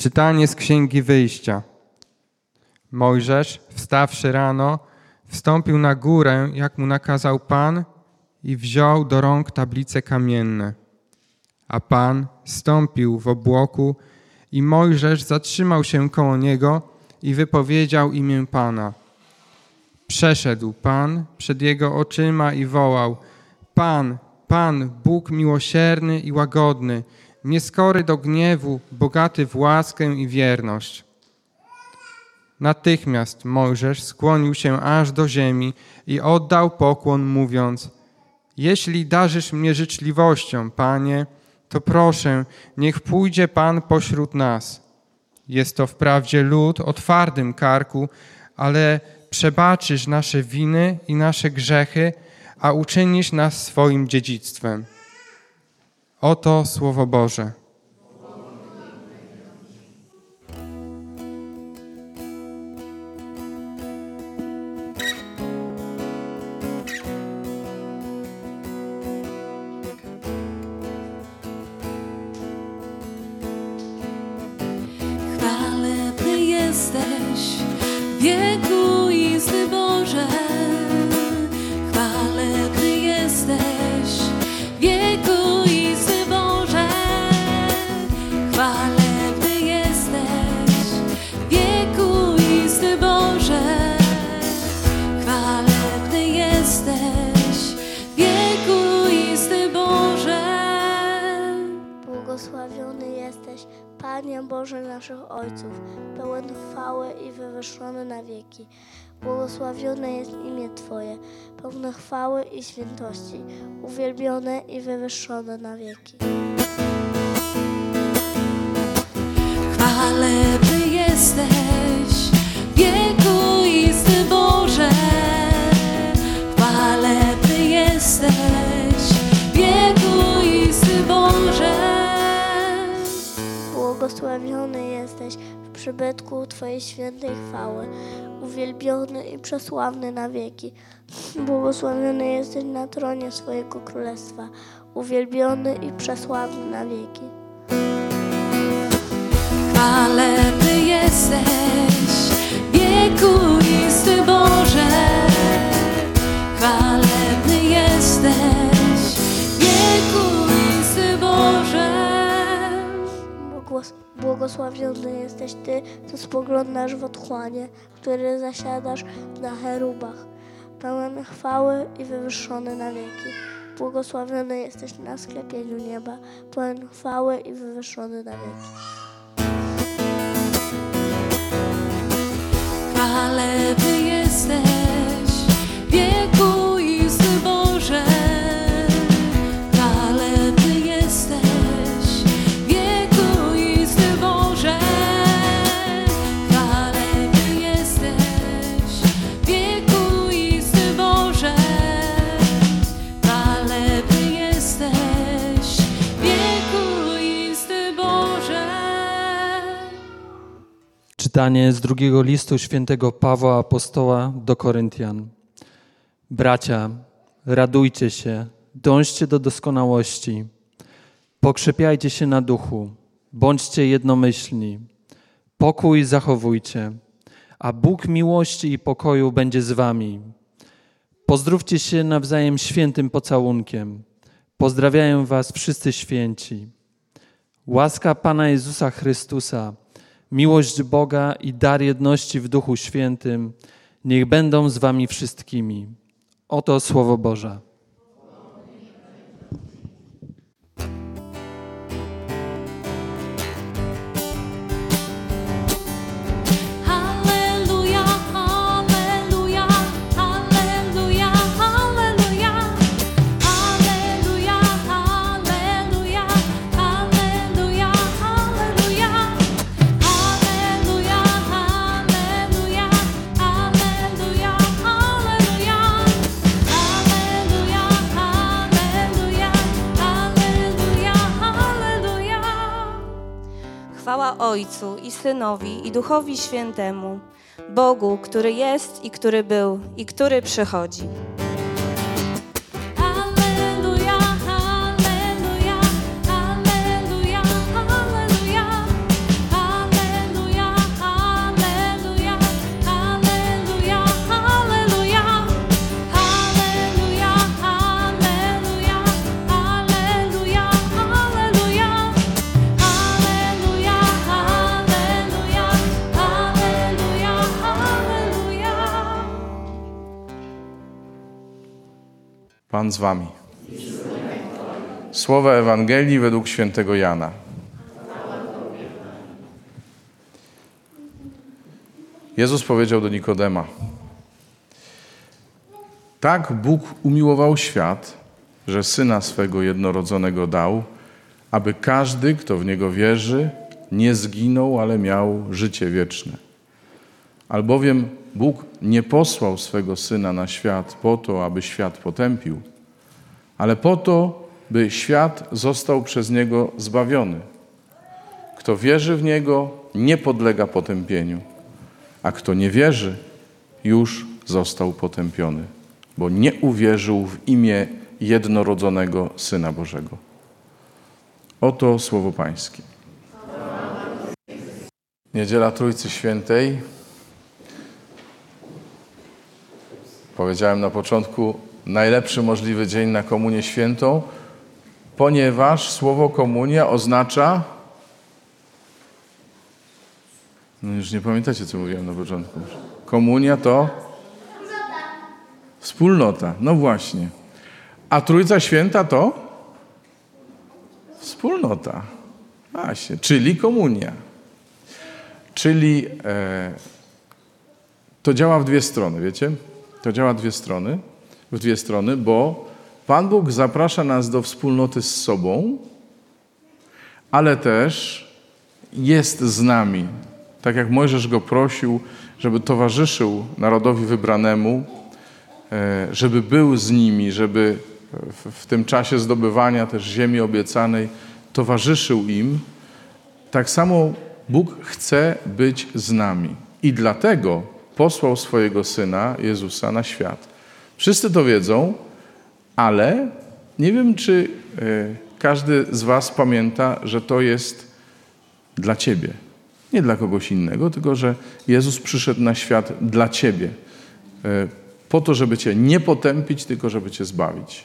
Czytanie z Księgi Wyjścia. Mojżesz, wstawszy rano, wstąpił na górę, jak mu nakazał Pan, i wziął do rąk tablice kamienne. A Pan stąpił w obłoku, i Mojżesz zatrzymał się koło niego i wypowiedział imię Pana. Przeszedł Pan przed jego oczyma i wołał: Pan, Pan, Bóg miłosierny i łagodny nieskory do gniewu, bogaty w łaskę i wierność. Natychmiast Mojżesz skłonił się aż do ziemi i oddał pokłon, mówiąc: Jeśli darzysz mnie życzliwością, panie, to proszę, niech pójdzie pan pośród nas. Jest to wprawdzie lud o twardym karku, ale przebaczysz nasze winy i nasze grzechy, a uczynisz nas swoim dziedzictwem. Oto Słowo Boże. Chwalebny jesteś, wiekuisty Chwalebny jesteś, wiekuisty Boże. Chwalebny jesteś, wiekuisty Boże. Błogosławiony jesteś, Panie Boże naszych Ojców, pełen chwały i wywyższony na wieki. Błogosławione jest imię Twoje, pełne chwały i świętości, uwielbione i wywyższone na wieki. Jesteś, wiekuisty Boże. Jesteś, wiekuisty Boże. Błogosławiony jesteś w przybytku Twojej świętej chwały, uwielbiony i przesławny na wieki. Błogosławiony jesteś na tronie swojego królestwa, uwielbiony i przesławny na wieki. Chwalebny Błogosławiony jesteś Ty, co spoglądasz w otchłanie, który zasiadasz na cherubach, pełen chwały i wywyższony na wieki. Błogosławiony jesteś na sklepieniu nieba, pełen chwały i wywyższony na wieki. Chwalebny jesteś, Czytanie z drugiego listu świętego Pawła Apostoła do Koryntian. Bracia, radujcie się, dążcie do doskonałości, pokrzepiajcie się na duchu, bądźcie jednomyślni, pokój zachowujcie, a Bóg miłości i pokoju będzie z wami. Pozdrówcie się nawzajem świętym pocałunkiem. Pozdrawiają was wszyscy święci. Łaska Pana Jezusa Chrystusa, miłość Boga i dar jedności w Duchu Świętym niech będą z wami wszystkimi. Oto Słowo Boże. Ojcu i Synowi i Duchowi Świętemu, Bogu, który jest i który był i który przychodzi. Pan z wami. Słowa Ewangelii według świętego Jana. Jezus powiedział do Nikodema: Tak Bóg umiłował świat, że syna swego jednorodzonego dał, aby każdy, kto w niego wierzy, nie zginął, ale miał życie wieczne. Albowiem Bóg nie posłał swego syna na świat po to, aby świat potępił, ale po to, by świat został przez niego zbawiony. Kto wierzy w niego, nie podlega potępieniu, a kto nie wierzy, już został potępiony, bo nie uwierzył w imię jednorodzonego Syna Bożego. Oto słowo Pańskie. Niedziela Trójcy Świętej. Powiedziałem na początku, najlepszy możliwy dzień na Komunię Świętą, ponieważ słowo komunia oznacza. No już nie pamiętacie, co mówiłem na początku. Komunia to. Wspólnota. No właśnie. A Trójca Święta to? Wspólnota. Właśnie, czyli komunia. Czyli e, to działa w dwie strony, wiecie? To działa dwie strony, w dwie strony, bo Pan Bóg zaprasza nas do wspólnoty z sobą, ale też jest z nami. Tak jak Mojżesz go prosił, żeby towarzyszył narodowi wybranemu, e, żeby był z nimi, żeby w, w tym czasie zdobywania też ziemi obiecanej towarzyszył im, tak samo Bóg chce być z nami. I dlatego posłał swojego Syna, Jezusa, na świat. Wszyscy to wiedzą, ale nie wiem, czy e, każdy z Was pamięta, że to jest dla Ciebie. Nie dla kogoś innego, tylko że Jezus przyszedł na świat dla Ciebie. E, Po to, żeby Cię nie potępić, tylko żeby Cię zbawić.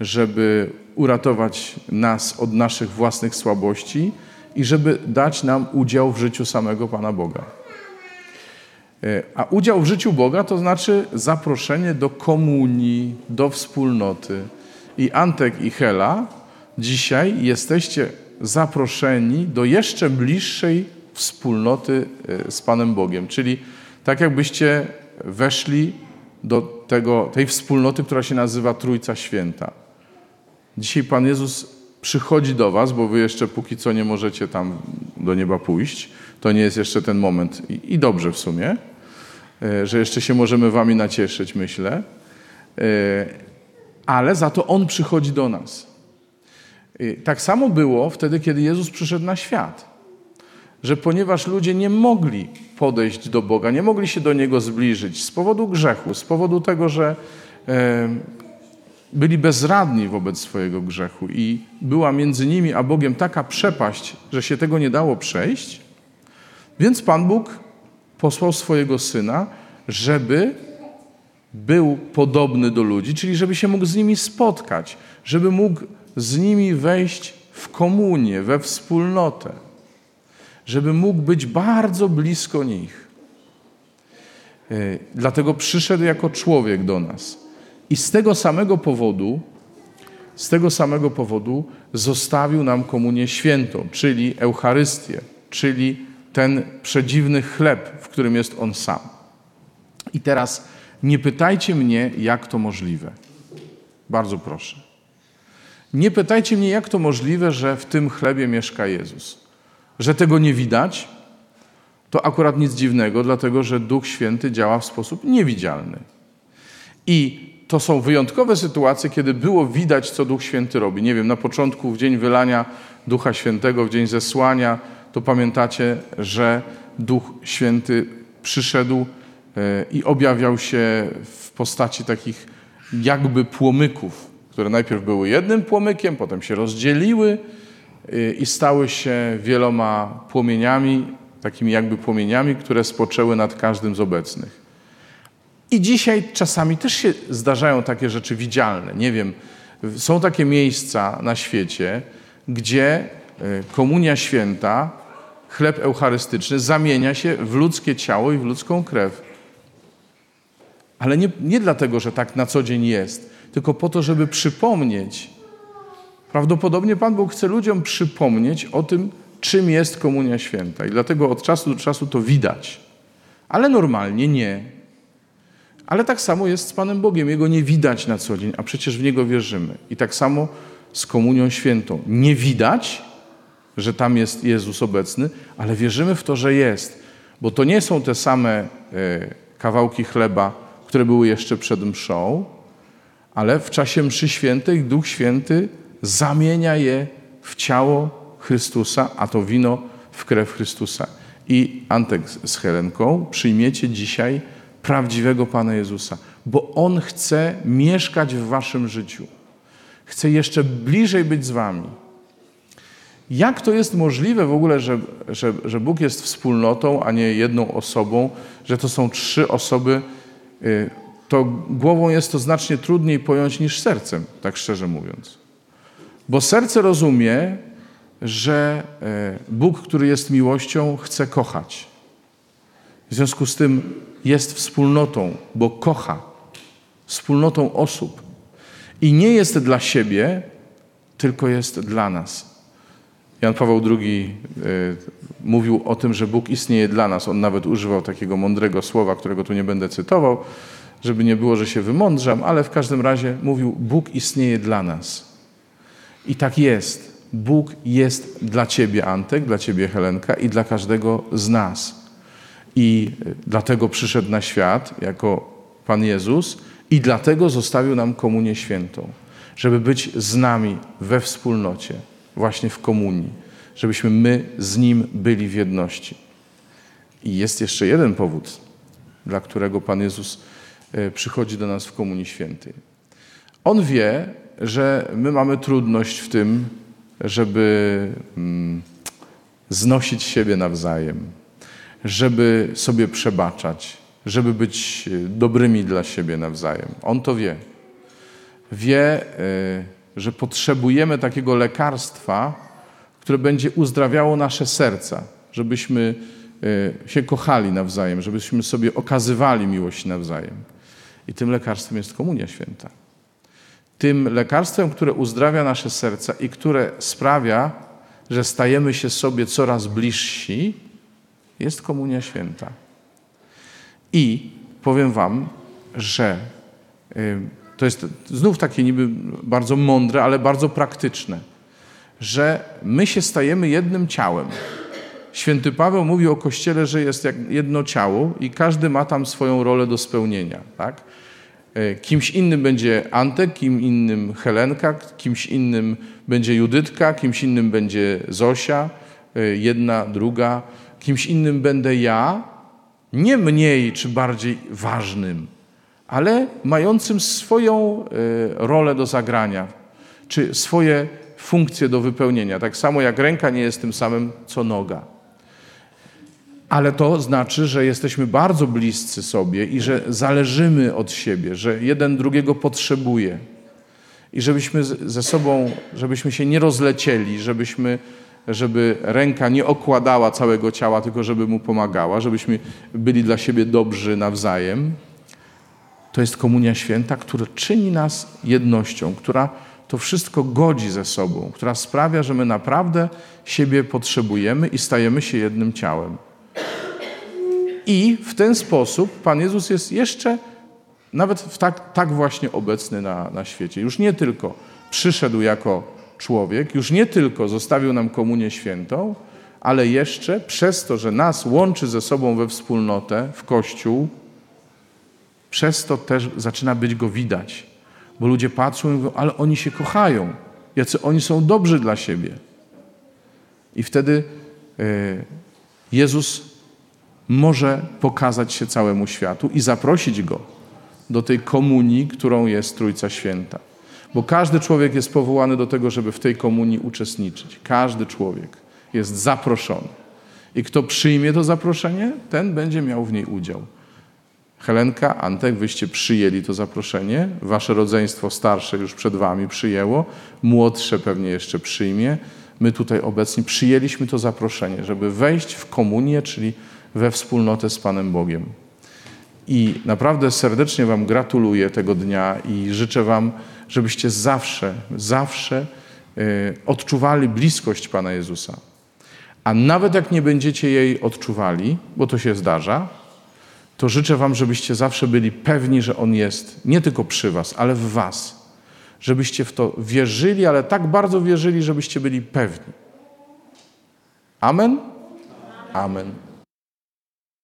Żeby uratować nas od naszych własnych słabości i żeby dać nam udział w życiu samego Pana Boga. E, A udział w życiu Boga to znaczy zaproszenie do komunii, do wspólnoty. I Antek i Hela dzisiaj jesteście zaproszeni do jeszcze bliższej wspólnoty e, z Panem Bogiem. Czyli tak jakbyście weszli do tego, tej wspólnoty, która się nazywa Trójca Święta. Dzisiaj Pan Jezus przychodzi do Was, bo Wy jeszcze póki co nie możecie tam do nieba pójść. To nie jest jeszcze ten moment. I, i dobrze w sumie że jeszcze się możemy wami nacieszyć, myślę. E, Ale za to On przychodzi do nas. E, Tak samo było wtedy, kiedy Jezus przyszedł na świat. Że ponieważ ludzie nie mogli podejść do Boga, nie mogli się do Niego zbliżyć z powodu grzechu, z powodu tego, że e, byli bezradni wobec swojego grzechu i była między nimi a Bogiem taka przepaść, że się tego nie dało przejść, więc Pan Bóg posłał swojego syna, żeby był podobny do ludzi, czyli żeby się mógł z nimi spotkać, żeby mógł z nimi wejść w komunię, we wspólnotę, żeby mógł być bardzo blisko nich. E, Dlatego przyszedł jako człowiek do nas. I z tego samego powodu, z tego samego powodu zostawił nam komunię świętą, czyli Eucharystię, czyli ten przedziwny chleb, w którym jest On sam. I teraz nie pytajcie mnie, jak to możliwe. Bardzo proszę. Nie pytajcie mnie, jak to możliwe, że w tym chlebie mieszka Jezus. Że tego nie widać, to akurat nic dziwnego, dlatego że Duch Święty działa w sposób niewidzialny. I to są wyjątkowe sytuacje, kiedy było widać, co Duch Święty robi. Nie wiem, na początku, w dzień wylania Ducha Świętego, w dzień zesłania, to pamiętacie, że Duch Święty przyszedł e, i objawiał się w postaci takich jakby płomyków, które najpierw były jednym płomykiem, potem się rozdzieliły e, i stały się wieloma płomieniami, takimi jakby płomieniami, które spoczęły nad każdym z obecnych. I dzisiaj czasami też się zdarzają takie rzeczy widzialne. Nie wiem, są takie miejsca na świecie, gdzie e, komunia święta, chleb eucharystyczny zamienia się w ludzkie ciało i w ludzką krew. Ale nie, nie dlatego, że tak na co dzień jest, tylko po to, żeby przypomnieć. Prawdopodobnie Pan Bóg chce ludziom przypomnieć o tym, czym jest Komunia Święta. I dlatego od czasu do czasu to widać. Ale normalnie nie. Ale tak samo jest z Panem Bogiem. Jego nie widać na co dzień, a przecież w Niego wierzymy. I tak samo z Komunią Świętą. Nie widać, że tam jest Jezus obecny, ale wierzymy w to, że jest. Bo to nie są te same e, kawałki chleba, które były jeszcze przed mszą, ale w czasie mszy świętej Duch Święty zamienia je w ciało Chrystusa, a to wino w krew Chrystusa. I Antek z Helenką przyjmiecie dzisiaj prawdziwego Pana Jezusa, bo On chce mieszkać w waszym życiu. Chce jeszcze bliżej być z wami. Jak to jest możliwe w ogóle, że, że, że Bóg jest wspólnotą, a nie jedną osobą, że to są trzy osoby? y, To głową jest to znacznie trudniej pojąć niż sercem, tak szczerze mówiąc. Bo serce rozumie, że e, Bóg, który jest miłością, chce kochać. W związku z tym jest wspólnotą, bo kocha, wspólnotą osób. I nie jest dla siebie, tylko jest dla nas. Jan Paweł II e, mówił o tym, że Bóg istnieje dla nas. On nawet używał takiego mądrego słowa, którego tu nie będę cytował, żeby nie było, że się wymądrzam, ale w każdym razie mówił: Bóg istnieje dla nas. I tak jest. Bóg jest dla ciebie, Antek, dla ciebie, Helenka, i dla każdego z nas. I dlatego przyszedł na świat jako Pan Jezus, i dlatego zostawił nam komunię świętą, żeby być z nami we wspólnocie, właśnie w komunii, żebyśmy my z Nim byli w jedności. I jest jeszcze jeden powód, dla którego Pan Jezus e, przychodzi do nas w Komunii Świętej. On wie, że my mamy trudność w tym, żeby mm, znosić siebie nawzajem, żeby sobie przebaczać, żeby być e, dobrymi dla siebie nawzajem. On to wie. Wie, e, że potrzebujemy takiego lekarstwa, które będzie uzdrawiało nasze serca, żebyśmy e, się kochali nawzajem, żebyśmy sobie okazywali miłość nawzajem. I tym lekarstwem jest Komunia Święta. Tym lekarstwem, które uzdrawia nasze serca i które sprawia, że stajemy się sobie coraz bliżsi, jest Komunia Święta. I powiem Wam, że y, to jest znów takie niby bardzo mądre, ale bardzo praktyczne, że my się stajemy jednym ciałem. Święty Paweł mówi o Kościele, że jest jak jedno ciało i każdy ma tam swoją rolę do spełnienia. Tak? Y, Kimś innym będzie Antek, kim innym Helenka, kimś innym będzie Judytka, kimś innym będzie Zosia, y, jedna, druga, kimś innym będę ja, nie mniej czy bardziej ważnym, ale mającym swoją e, rolę do zagrania, czy swoje funkcje do wypełnienia. Tak samo jak ręka nie jest tym samym co noga. Ale to znaczy, że jesteśmy bardzo bliscy sobie i że zależymy od siebie, że jeden drugiego potrzebuje. I żebyśmy ze sobą, żebyśmy się nie rozlecieli, żebyśmy żeby ręka nie okładała całego ciała, tylko żeby mu pomagała, żebyśmy byli dla siebie dobrzy nawzajem. To jest komunia święta, która czyni nas jednością, która to wszystko godzi ze sobą, która sprawia, że my naprawdę siebie potrzebujemy i stajemy się jednym ciałem. I w ten sposób Pan Jezus jest jeszcze nawet tak, tak właśnie obecny na, na świecie. Już nie tylko przyszedł jako człowiek, już nie tylko zostawił nam komunię świętą, ale jeszcze przez to, że nas łączy ze sobą we wspólnotę, w Kościół, przez to też zaczyna być go widać. Bo ludzie patrzą i mówią, ale oni się kochają, jacy oni są dobrzy dla siebie. I wtedy e, Jezus może pokazać się całemu światu i zaprosić go do tej komunii, którą jest Trójca Święta. Bo każdy człowiek jest powołany do tego, żeby w tej komunii uczestniczyć. Każdy człowiek jest zaproszony. I kto przyjmie to zaproszenie, ten będzie miał w niej udział. Helenka, Antek, wyście przyjęli to zaproszenie. Wasze rodzeństwo starsze już przed wami przyjęło. Młodsze pewnie jeszcze przyjmie. My tutaj obecni przyjęliśmy to zaproszenie, żeby wejść w komunię, czyli we wspólnotę z Panem Bogiem. I naprawdę serdecznie Wam gratuluję tego dnia i życzę Wam, żebyście zawsze, zawsze y, odczuwali bliskość Pana Jezusa. A nawet jak nie będziecie jej odczuwali, bo to się zdarza, to życzę Wam, żebyście zawsze byli pewni, że On jest nie tylko przy Was, ale w Was. Żebyście w to wierzyli, ale tak bardzo wierzyli, żebyście byli pewni. Amen? Amen.